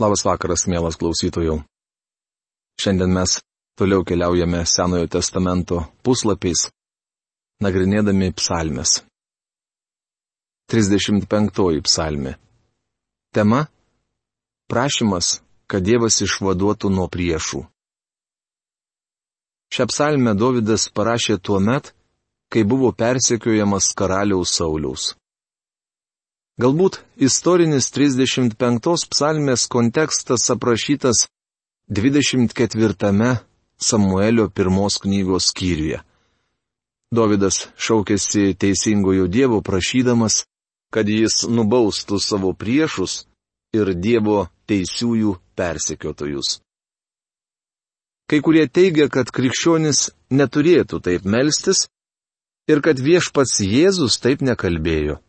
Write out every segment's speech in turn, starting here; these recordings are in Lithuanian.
Labas vakaras, mielas klausytojų. Šiandien mes toliau keliaujame Senojo testamento puslapiais, nagrinėdami psalmes. 35 psalmė. Tema - prašymas, kad Dievas išvaduotų nuo priešų. Šią psalmę Davidas parašė tuo met, kai buvo persekiojamas karaliaus Sauliaus. Galbūt istorinis 35 psalmės kontekstas aprašytas 24 Samuelio pirmos knygos skyriuje. Dovydas šaukėsi teisingojo Dievo prašydamas, kad jis nubaustų savo priešus ir Dievo teisiųjų persekiotojus. Kai kurie teigia, kad krikščionis neturėtų taip melstis ir kad viešpats Jėzus taip nekalbėjo.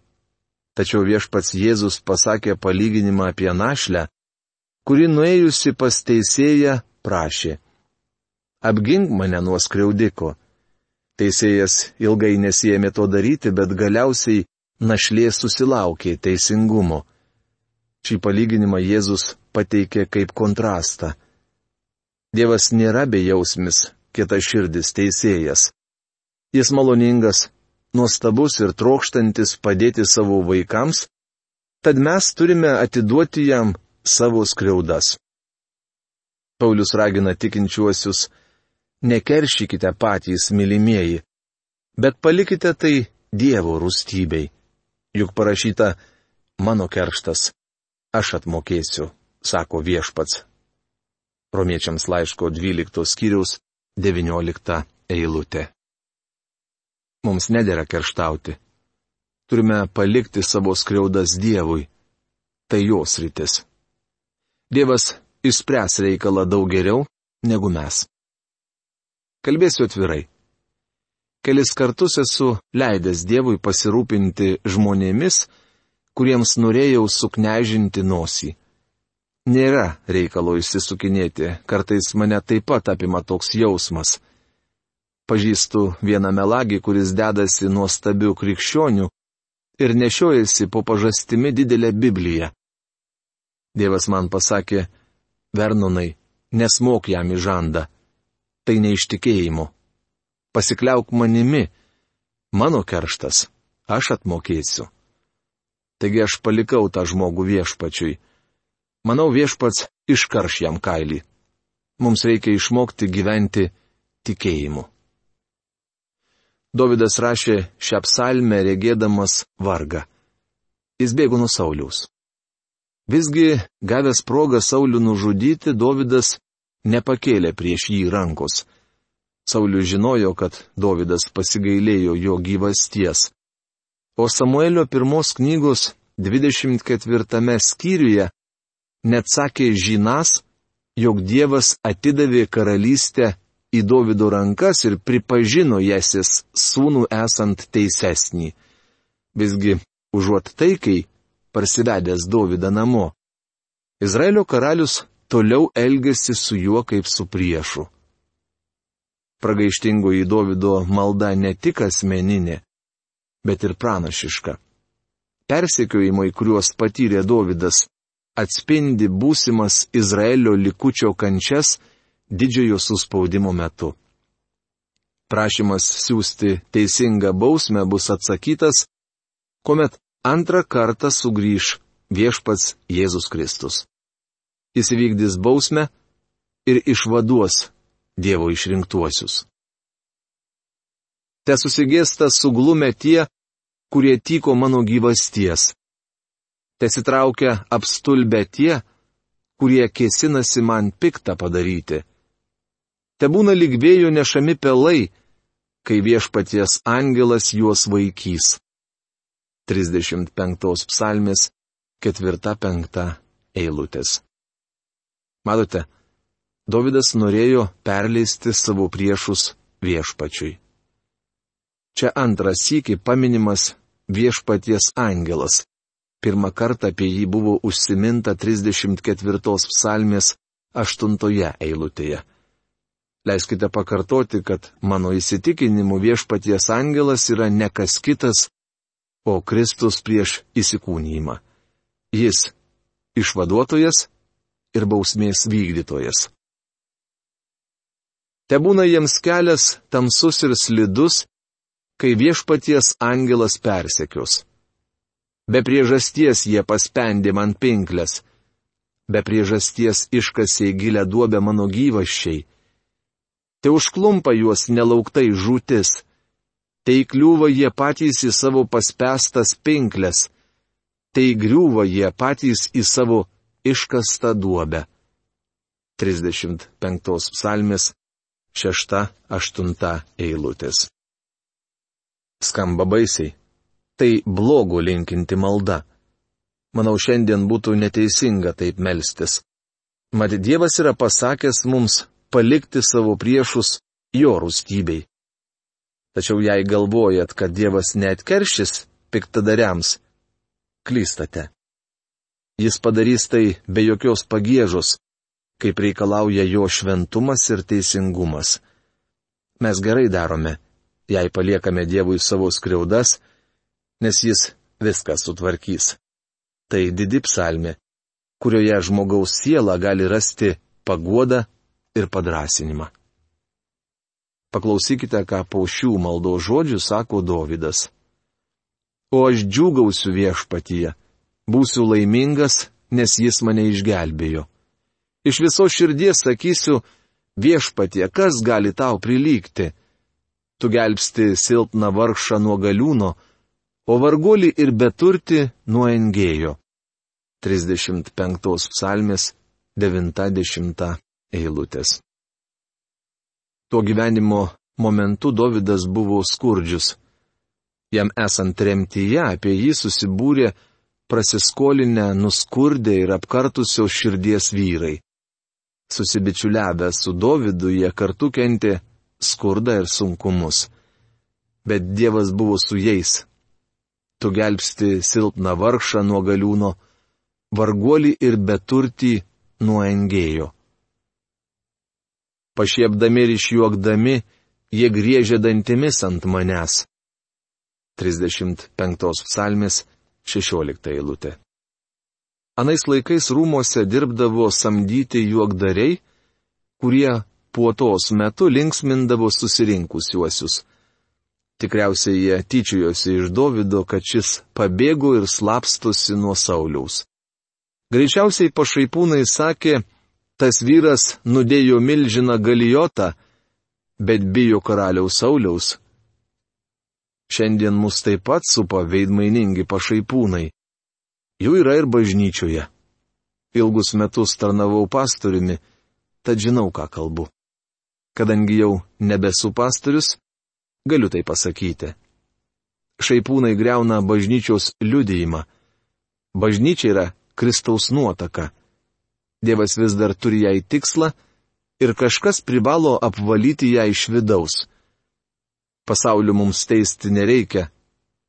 Tačiau viešpats Jėzus pasakė palyginimą apie našlę, kuri nuėjusi pas teisėją prašė. Apgink mane nuo skriaudiko. Teisėjas ilgai nesijėmė to daryti, bet galiausiai našlė susilaukė teisingumo. Šį palyginimą Jėzus pateikė kaip kontrastą. Dievas nėra bejausmis, kita širdis teisėjas. Jis maloningas, nuostabus ir trokštantis padėti savo vaikams, tad mes turime atiduoti jam savo skriaudas. Paulius ragina tikinčiuosius, nekeršykite patys, mylimieji, bet palikite tai Dievo rūstybei. Juk parašyta, mano kerštas, aš atmokėsiu, sako viešpats. Romiečiams laiško 12 skyriaus 19 eilutė. Mums nedėra kerštauti. Turime palikti savo skriaudas Dievui. Tai jos rytis. Dievas išspręs reikalą daug geriau negu mes. Kalbėsiu atvirai. Kelis kartus esu leidęs Dievui pasirūpinti žmonėmis, kuriems norėjau suknežinti nosį. Nėra reikalo įsisukinėti, kartais mane taip pat apima toks jausmas. Pažįstu vieną melagį, kuris dedasi nuostabių krikščionių ir nešiojasi po pažastimi didelę Bibliją. Dievas man pasakė, Vernonai, nesmok jam į žandą. Tai neištikėjimo. Pasikliauk manimi. Mano kerštas. Aš atmokėsiu. Taigi aš palikau tą žmogų viešpačiui. Manau viešpats iškarš jam kailį. Mums reikia išmokti gyventi tikėjimu. Davidas rašė šią psalmę regėdamas vargą. Jis bėgo nuo Sauliaus. Visgi, gavęs progą Saulių nužudyti, Davidas nepakėlė prieš jį rankos. Saulius žinojo, kad Davidas pasigailėjo jo gyvasties. O Samuelio pirmos knygos 24 skyriuje net sakė žinas, jog Dievas atidavė karalystę į Davido rankas ir pripažino Jesis sūnų esant teisesnį. Visgi, užuot taikai, parsivedęs Davidą namo. Izraelio karalius toliau elgėsi su juo kaip su priešu. Pragaištingoji Davido malda ne tik asmeninė, bet ir pranašiška. Persekiojimai, kuriuos patyrė Davidas, atspindi būsimas Izraelio likučio kančias didžiojo suspaudimo metu. Prašymas siūsti teisingą bausmę bus atsakytas, kuomet antrą kartą sugrįž viešpats Jėzus Kristus. Jis įvykdys bausmę ir išvaduos Dievo išrinktuosius. Te susigėsta suglumę tie, kurie tyko mano gyvasties. Tesitraukia apstulbę tie, kurie kėsinasi man piktą padaryti te būna lyg vėjo nešami pelai, kai viešpaties angelas juos vaikys. 35 psalmės 4-5 eilutės. Matote, Davidas norėjo perleisti savo priešus viešpačiui. Čia antras sykį paminimas viešpaties angelas. Pirmą kartą apie jį buvo užsiminta 34 psalmės 8 eilutėje. Leiskite pakartoti, kad mano įsitikinimu viešpaties angelas yra ne kas kitas, o Kristus prieš įsikūnyjimą. Jis - išvaduotojas ir bausmės vykdytojas. Te būna jiems kelias tamsus ir slidus, kai viešpaties angelas persekios. Be priežasties jie paspendė man pinklės, be priežasties iškasė gilę duobę mano gyvaščiai. Te užklumpa juos nelauktai žūtis, te įkliūva jie patys į savo paspestas pinklės, te įgriūva jie patys į savo iškastą duobę. 35 psalmės 6-8 eilutės. Skamba baisiai. Tai blogo linkinti malda. Manau, šiandien būtų neteisinga taip melstis. Mat Dievas yra pasakęs mums palikti savo priešus jo rūstybei. Tačiau jei galvojat, kad Dievas neatkeršys piktadariams, klystate. Jis padarys tai be jokios pagėžos, kaip reikalauja jo šventumas ir teisingumas. Mes gerai darome, jei paliekame Dievui savo skriaudas, nes jis viską sutvarkys. Tai didi psalmė, kurioje žmogaus siela gali rasti paguodą ir padrasinimą. Paklausykite, ką po šių maldo žodžių sako Dovydas. O aš džiūgausiu viešpatyje būsiu laimingas, nes jis mane išgelbėjo. Iš viso širdies sakysiu, viešpatie, kas gali tau prilygti? Tu gelbsti silpną vargšą nuo galiūno, o vargulį ir beturti nuo engėjo. 35 psalmės 90 eilutės. Tuo gyvenimo momentu Davidas buvo skurdžius. Jam esant remtyje apie jį susibūrė prasiskolinę, nuskurdę ir apkartusios širdies vyrai. Susibičiuliavę su Dovydu jie kartu kentė skurdą ir sunkumus. Bet Dievas buvo su jais. Tu gelbsti silpną vargšą nuo galiūno, varguolį ir beturtį nuo engėjo. Pašiepdami ir išjuokdami, jie griežė dantimis ant manęs. 35 psalmės 16 eilutė. Anais laikais rūmose dirbdavo samdyti juokdariai, kurie puotos metu linksmindavo susirinkusiuosius. Tikriausiai jie tyčiojosi iš Davido, kad šis pabėgo ir slapstosi nuo Sauliaus. Greičiausiai pašaipūnai sakė, tas vyras nudėjo milžiną galijotą, bet bijo karaliaus Sauliaus, Šiandien mus taip pat supa veidmainingi pašaipūnai. Jų yra ir bažnyčioje. Ilgus metus tarnavau pastoriumi, tad žinau, ką kalbu. Kadangi jau nebesu pastorius, galiu tai pasakyti. Šaipūnai greuna bažnyčios liudijimą. Bažnyčia yra Kristaus nuotaka. Dievas vis dar turi jai tikslą ir kažkas privalo apvalyti ją iš vidaus. Pasaulio mums teisti nereikia,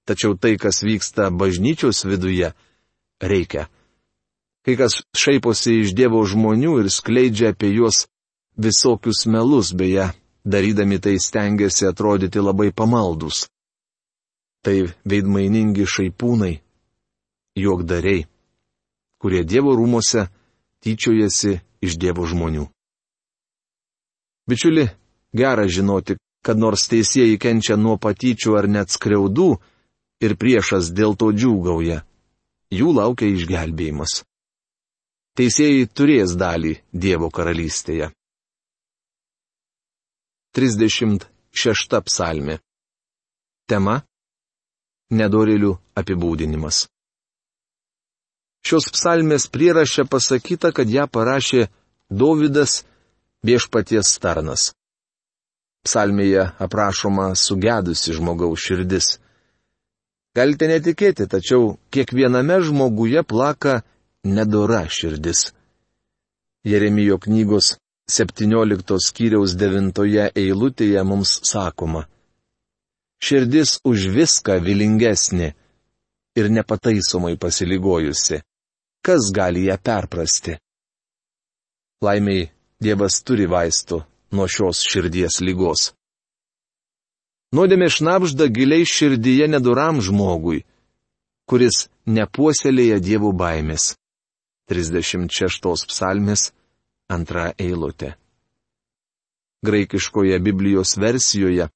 tačiau tai, kas vyksta bažnyčios viduje, reikia. Kai kas šaiposi iš Dievo žmonių ir skleidžia apie juos visokius melus, beje, darydami tai stengiasi atrodyti labai pamaldus. Tai veidmainingi šaipūnai, juokdariai, kurie Dievo rūmose tyčiojasi iš Dievo žmonių. Bičiuli, gera žinoti, kad nors teisėjai kenčia nuo patyčių ar net skriaudų, ir priešas dėl to džiūgauja, jų laukia išgelbėjimas. Teisėjai turės dalį Dievo karalystėje. 36 psalmė. Tema - Nedorėlių apibūdinimas. Šios psalmės prierašė pasakyta, kad ją parašė Dovydas viešpaties tarnas. Psalmėje aprašoma sugedusi žmogaus širdis. Galite netikėti, tačiau kiekviename žmoguje plaka nedora širdis. Jeremijo knygos 17 skyriaus 9 eilutėje mums sakoma. Širdis už viską vilingesnė ir nepataisomai pasiligojusi. Kas gali ją perprasti? Laimiai, Dievas turi vaistų nuo šios širdies lygos. Nuodėmė šnapžda giliai širdyje neduram žmogui, kuris nepuoselėja dievų baimės. 36 psalmės, antra eilutė. Graikiškoje Biblijos versijoje,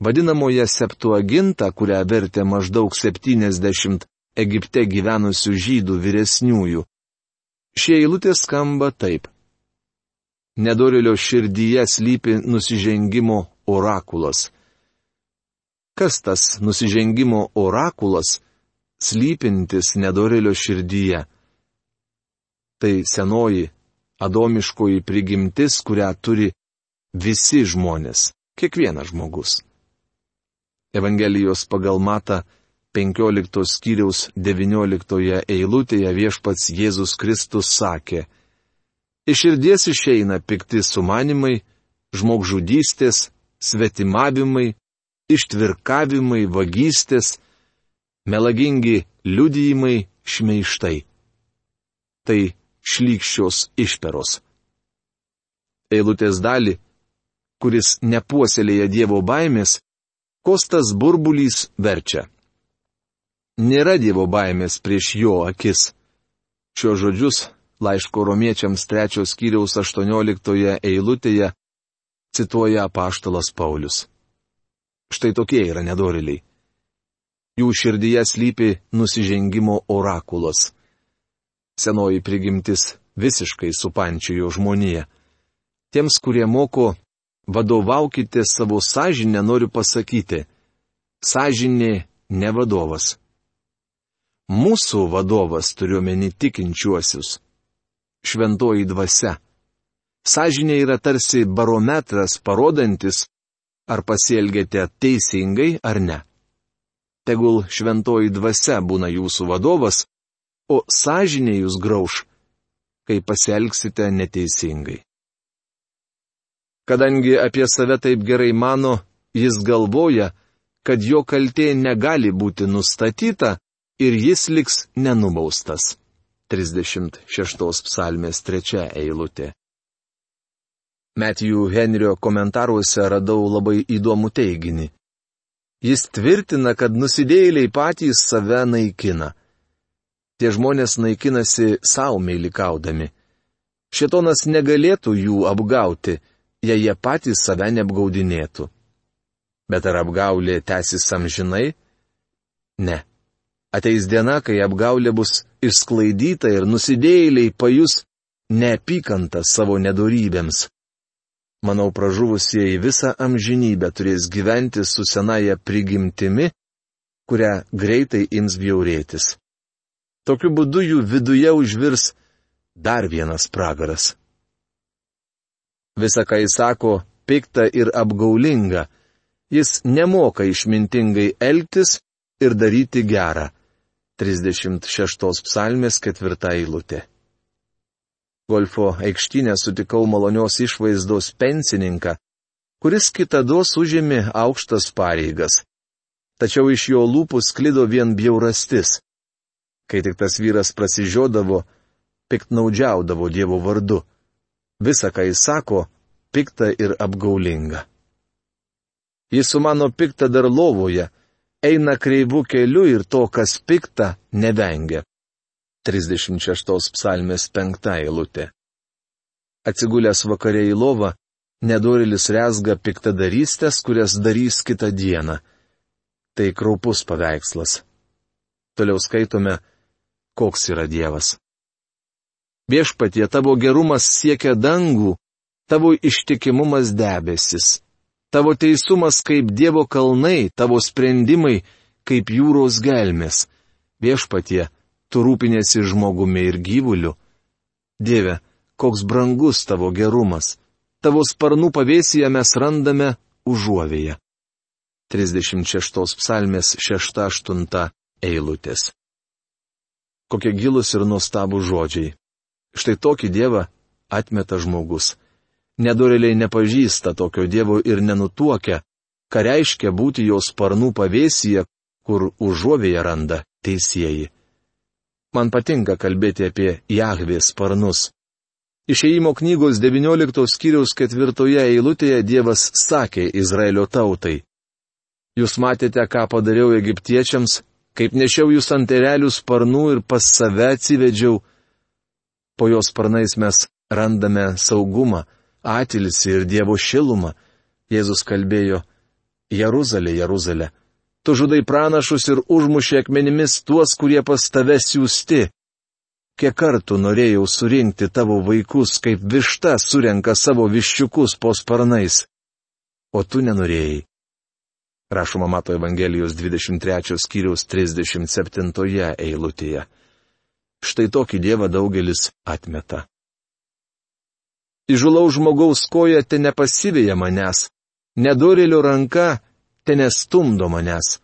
vadinamoje Septuaginta, kurią vertė maždaug 70 Egipte gyvenusių žydų vyresniųjų, šie eilutės skamba taip. Nedorelio širdyje slypi nusižengimo orakulas. Kas tas nusižengimo orakulas, slypintis nedorelio širdyje? Tai senoji, adomiškoji prigimtis, kurią turi visi žmonės, kiekvienas žmogus. Evangelijos pagal Mata 15 skyriaus 19 eilutėje viešpats Jėzus Kristus sakė, Iš širdies išeina pikti sumanimai, žmogžudystės, svetimavimai, ištvirkavimai, vagystės, melagingi liudijimai, šmeištai. Tai šlykščios išperos. Eilutės dalį, kuris nepuoselėja Dievo baimės, Kostas burbulys verčia. Nėra Dievo baimės prieš jo akis. Šios žodžius laiško romiečiams trečios kiriaus 18 eilutėje cituoja apaštalas Paulius. Štai tokie yra nedoriliai. Jų širdyje slypi nusižengimo orakulas senoji prigimtis visiškai supančiojo žmoniją. Tiems, kurie moko, vadovaukite savo sąžinę, noriu pasakyti, sąžinė ne vadovas. Mūsų vadovas turiuomenį tikinčiuosius. Šventoji dvasia. Sąžinė yra tarsi barometras parodantis, ar pasielgėte teisingai ar ne. Tegul šventoji dvasia būna jūsų vadovas, o sąžinė jūs grauž, kai pasielgsite neteisingai. Kadangi apie save taip gerai mano, jis galvoja, kad jo kaltė negali būti nustatyta ir jis liks nenubaustas. 36 psalmės 3 eilutė. Metijų Henrio komentaruose radau labai įdomų teiginį. Jis tvirtina, kad nusidėjėliai patys save naikina tie žmonės naikinasi savo meilikaudami. Šetonas negalėtų jų apgauti, jei jie patys save neapgaudinėtų. Bet ar apgaulė tęsis amžinai? Ne. Ateis diena, kai apgaulė bus išsklaidyta ir nusidėjėliai pajus neapykantą savo nedorybėms. Manau, pražuvusieji visą amžinybę turės gyventi su senaja prigimtimi, kurią greitai ims bjaurėtis. Tokiu būdu jų viduje užvirs dar vienas pragaras. Visa, ką jis sako, pikta ir apgaulinga. Jis nemoka išmintingai elgtis ir daryti gerą. 36 psalmės ketvirta eilutė. Golfo aikštynė sutikau malonios išvaizdos pensininką, kuris kitados užėmė aukštas pareigas. Tačiau iš jo lūpų sklido vien bjaurastis. Kai tik tas vyras prasižiodavo, piktnaudžiaudavo Dievo vardu. Visa, ką jis sako, pikta ir apgaulinga. Jis sumano piktą dar lovoje, eina kreivų keliu ir to, kas pikta, nevengia. 36 psalmės 5 eilutė. Atsigulęs vakarė į lovą, nedorilis resga piktadarystės, kurias darys kitą dieną. Tai kraupus paveikslas. Toliau skaitome, koks yra Dievas. Viešpatie tavo gerumas siekia dangų, tavo ištikimumas debesis. Tavo teisumas kaip Dievo kalnai, tavo sprendimai kaip jūros gelmės. Viešpatie, tu rūpinėsi žmogumi ir gyvuliu. Dieve, koks brangus tavo gerumas. Tavo sparnų pavėsyje mes randame užuovėje. 36 psalmės 6-8 eilutės kokie gilus ir nuostabų žodžiai. Štai tokį Dievą atmeta žmogus. Nedoreliai nepažįsta tokio Dievo ir nenutuokia, ką reiškia būti jos sparnų pavėsyje, kur užuovėje randa teisėjai. Man patinka kalbėti apie Jahvės sparnus. Išėjimo knygos 19 skyriaus ketvirtoje eilutėje Dievas sakė Izraelio tautai. Jūs matėte, ką padariau egiptiečiams, kaip nešiau jūs ant erelių sparnų ir pas save atsivedžiau. Po jos sparnais mes randame saugumą, atilsį ir Dievo šilumą. Jėzus kalbėjo, Jeruzalė, Jeruzalė, tu žudai pranašus ir užmušė akmenimis tuos, kurie pas tave siūsti. Kiek kartų norėjau surinkti tavo vaikus, kaip višta surenka savo viščiukus po sparnais. O tu nenorėjai. Rašoma Mato Evangelijos 23 skyriaus 37 eilutėje. Štai tokį Dievą daugelis atmeta. Įžulaus žmogaus koja te nepasivėja manęs, nedorėlio ranka te nestumdo manęs.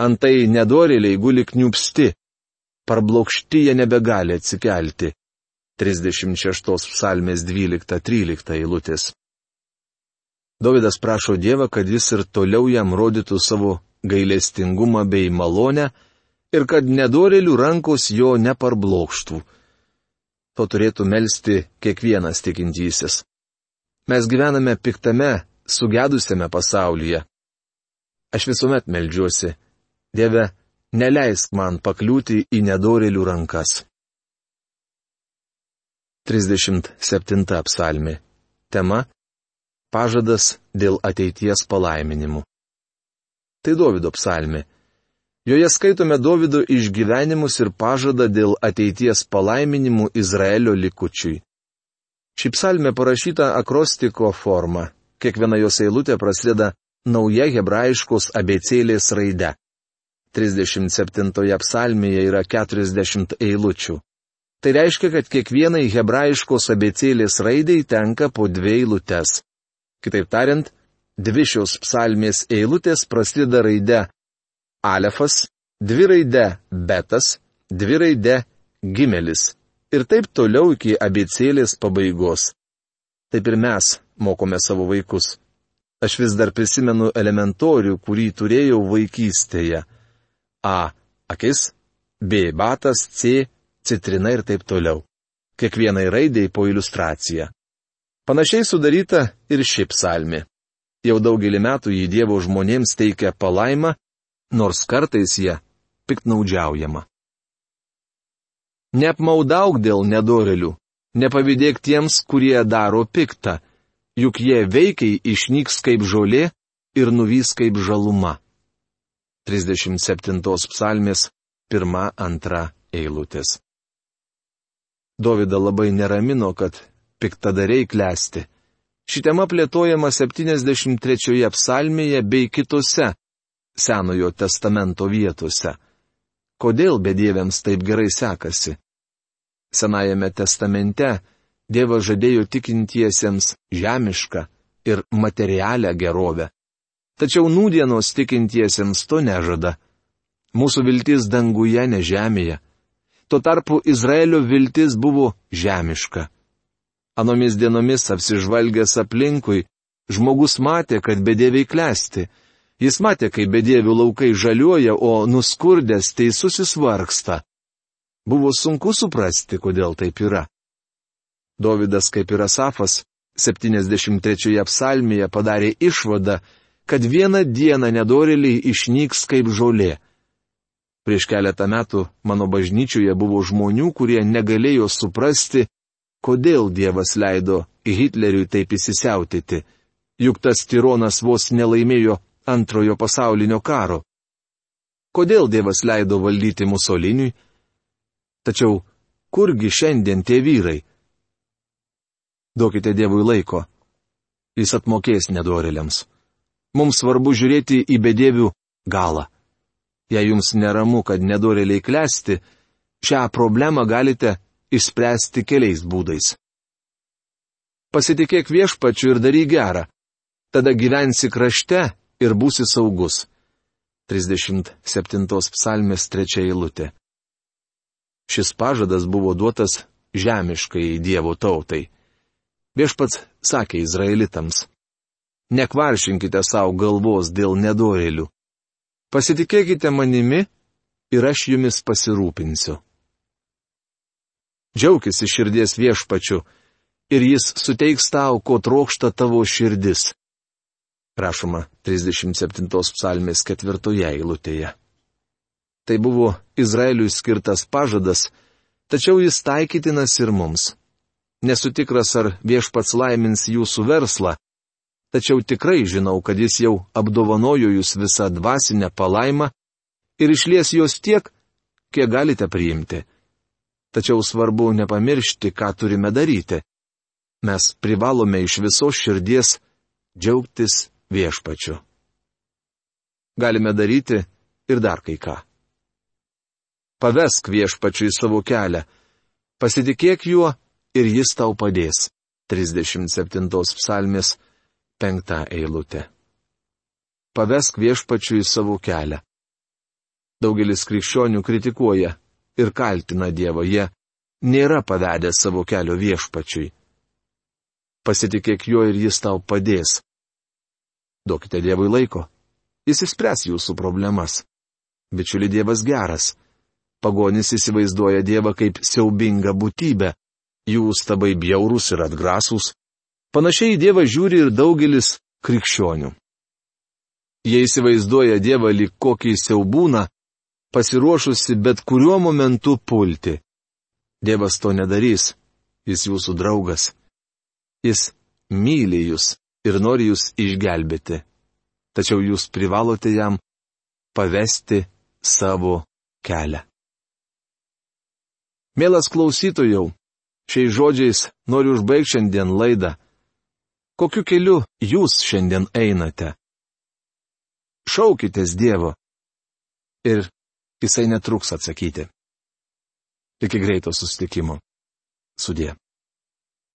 Antai nedorėliai guli kniupsti, parblokšti jie nebegali atsikelti. 36 psalmės 12-13 eilutės. Davidas prašo Dievą, kad jis ir toliau jam rodytų savo gailestingumą bei malonę ir kad nedorėlių rankos jo neparblokštų to turėtų melstį kiekvienas tikintysis. Mes gyvename piktame, sugedusiame pasaulyje. Aš visuomet melžiuosi, Dieve, neleisk man pakliūti į nedorėlių rankas. 37 psalmi. Tema - Pažadas dėl ateities palaiminimų. Tai Davido psalmi. Joje skaitome Davido išgyvenimus ir pažadą dėl ateities palaiminimų Izraelio likučiui. Ši psalmė parašyta akrostiko forma. Kiekviena jos eilutė prasideda nauja hebrajiškos abecėlės raide. 37 psalmėje yra 40 eilučių. Tai reiškia, kad kiekvienai hebrajiškos abecėlės raidai tenka po dvi eilutes. Kitaip tariant, dvi šios psalmės eilutės prasideda raide alefas, dvi raide betas, dvi raide gimelis ir taip toliau iki abecėlės pabaigos. Taip ir mes mokome savo vaikus. Aš vis dar prisimenu elementorių, kurį turėjau vaikystėje. A. Akis, B. Batas, C. Citrina ir taip toliau. Kiekvienai raidėjai po iliustraciją. Panašiai sudaryta ir ši psalmi. Jau daugelį metų jį Dievo žmonėms teikia palaimą nors kartais jie piktnaudžiaujama. Neapmaudauk dėl nedorelių, nepavydėk tiems, kurie daro piktą, juk jie veikiai išnyks kaip žolė ir nuvys kaip žaluma. 37 psalmės 1-2 eilutės. Dovida labai neramino, kad piktadariai klesti. Ši tema plėtojama 73 psalmėje bei kitose Senojo testamento vietose. Kodėl bedieviams taip gerai sekasi? Senajame testamente Dievas žadėjo tikintiesiems žemišką ir materialią gerovę. Tačiau nūdienos tikintiesiems to nežada. Mūsų viltis danguje, ne žemėje. Tuo tarpu Izraelio viltis buvo žemiška. Anomis dienomis apsižvalgęs aplinkui, žmogus matė, kad bedieviai klesti Jis matė, kaip bedievių laukai žaliuoja, o nuskurdęs teisusis vargsta. Buvo sunku suprasti, kodėl taip yra. Dovydas, kaip ir Asafas, 73 psalmėje padarė išvadą, kad vieną dieną nedorėliai išnyks kaip žolė. Prieš keletą metų mano bažnyčioje buvo žmonių, kurie negalėjo suprasti, kodėl Dievas leido Hitleriui taip įsisiautyti, juk tas tironas vos nelaimėjo antrojo pasaulinio karo. Kodėl Dievas leido valdyti Musoliniui? Tačiau kurgi šiandien tie vyrai? Duokite Dievui laiko. Jis atmokės nedorėliams. Mums svarbu žiūrėti į bedievių galą. Jei jums neramu, kad nedorėliai klesti, šią problemą galite išspręsti keliais būdais. Pasitikėk viešpačiu ir daryk gerą. Tada gyvensi krašte, ir būsi saugus. 37 psalmės trečia eilutė. Šis pažadas buvo duotas žemiškai Dievo tautai. Viešpats sakė izraelitams. Nekvaršinkite savo galvos dėl nedorėlių. Pasitikėkite manimi ir aš jumis pasirūpinsiu. Džiaukis iš širdies viešpačiu ir jis suteiks tau, ko trokšta tavo širdis rašoma 37 psalmės ketvirtoje eilutėje. Tai buvo Izraeliui skirtas pažadas, Tačiau jis taikytinas ir mums. Nesu tikras, ar viešpats laimins jūsų verslą, tačiau tikrai žinau, kad jis jau apdovanojo jūs visą dvasinę palaimą ir išlies jos tiek, kiek galite priimti. Tačiau svarbu nepamiršti, ką turime daryti. Mes privalome iš visos širdies džiaugtis viešpačiu. Galime daryti ir dar kai ką. Pavesk viešpačiui savo kelią, pasitikėk juo ir jis tau padės. 37 psalmės 5 eilutė. Pavesk viešpačiui savo kelią. Daugelis krikščionių kritikuoja ir kaltina Dievą, jie nėra pavedę savo kelio viešpačiui. Pasitikėk juo ir jis tau padės. Duokite Dievui laiko. Jis išspręs jūsų problemas. Bičiuli Dievas geras. Pagonis įsivaizduoja Dievą kaip siaubingą būtybę jų stabai bjaurūs ir atgrasūs. Panašiai į Dievą žiūri ir daugelis krikščionių. Jie įsivaizduoja Dievą lyg kokį siaubūną, pasiruošusi bet kuriuo momentu pulti. Dievas to nedarys, jis jūsų draugas. Jis myli jūs ir nori jūs išgelbėti. Tačiau jūs privalote jam pavesti savo kelią. Mielas klausytojau, Šiais žodžiais noriu užbaigti šiandien laidą. Kokiu keliu jūs šiandien einate? Šaukitės Dievo. Ir jisai netruks atsakyti. Iki greito susitikimo. Sudė.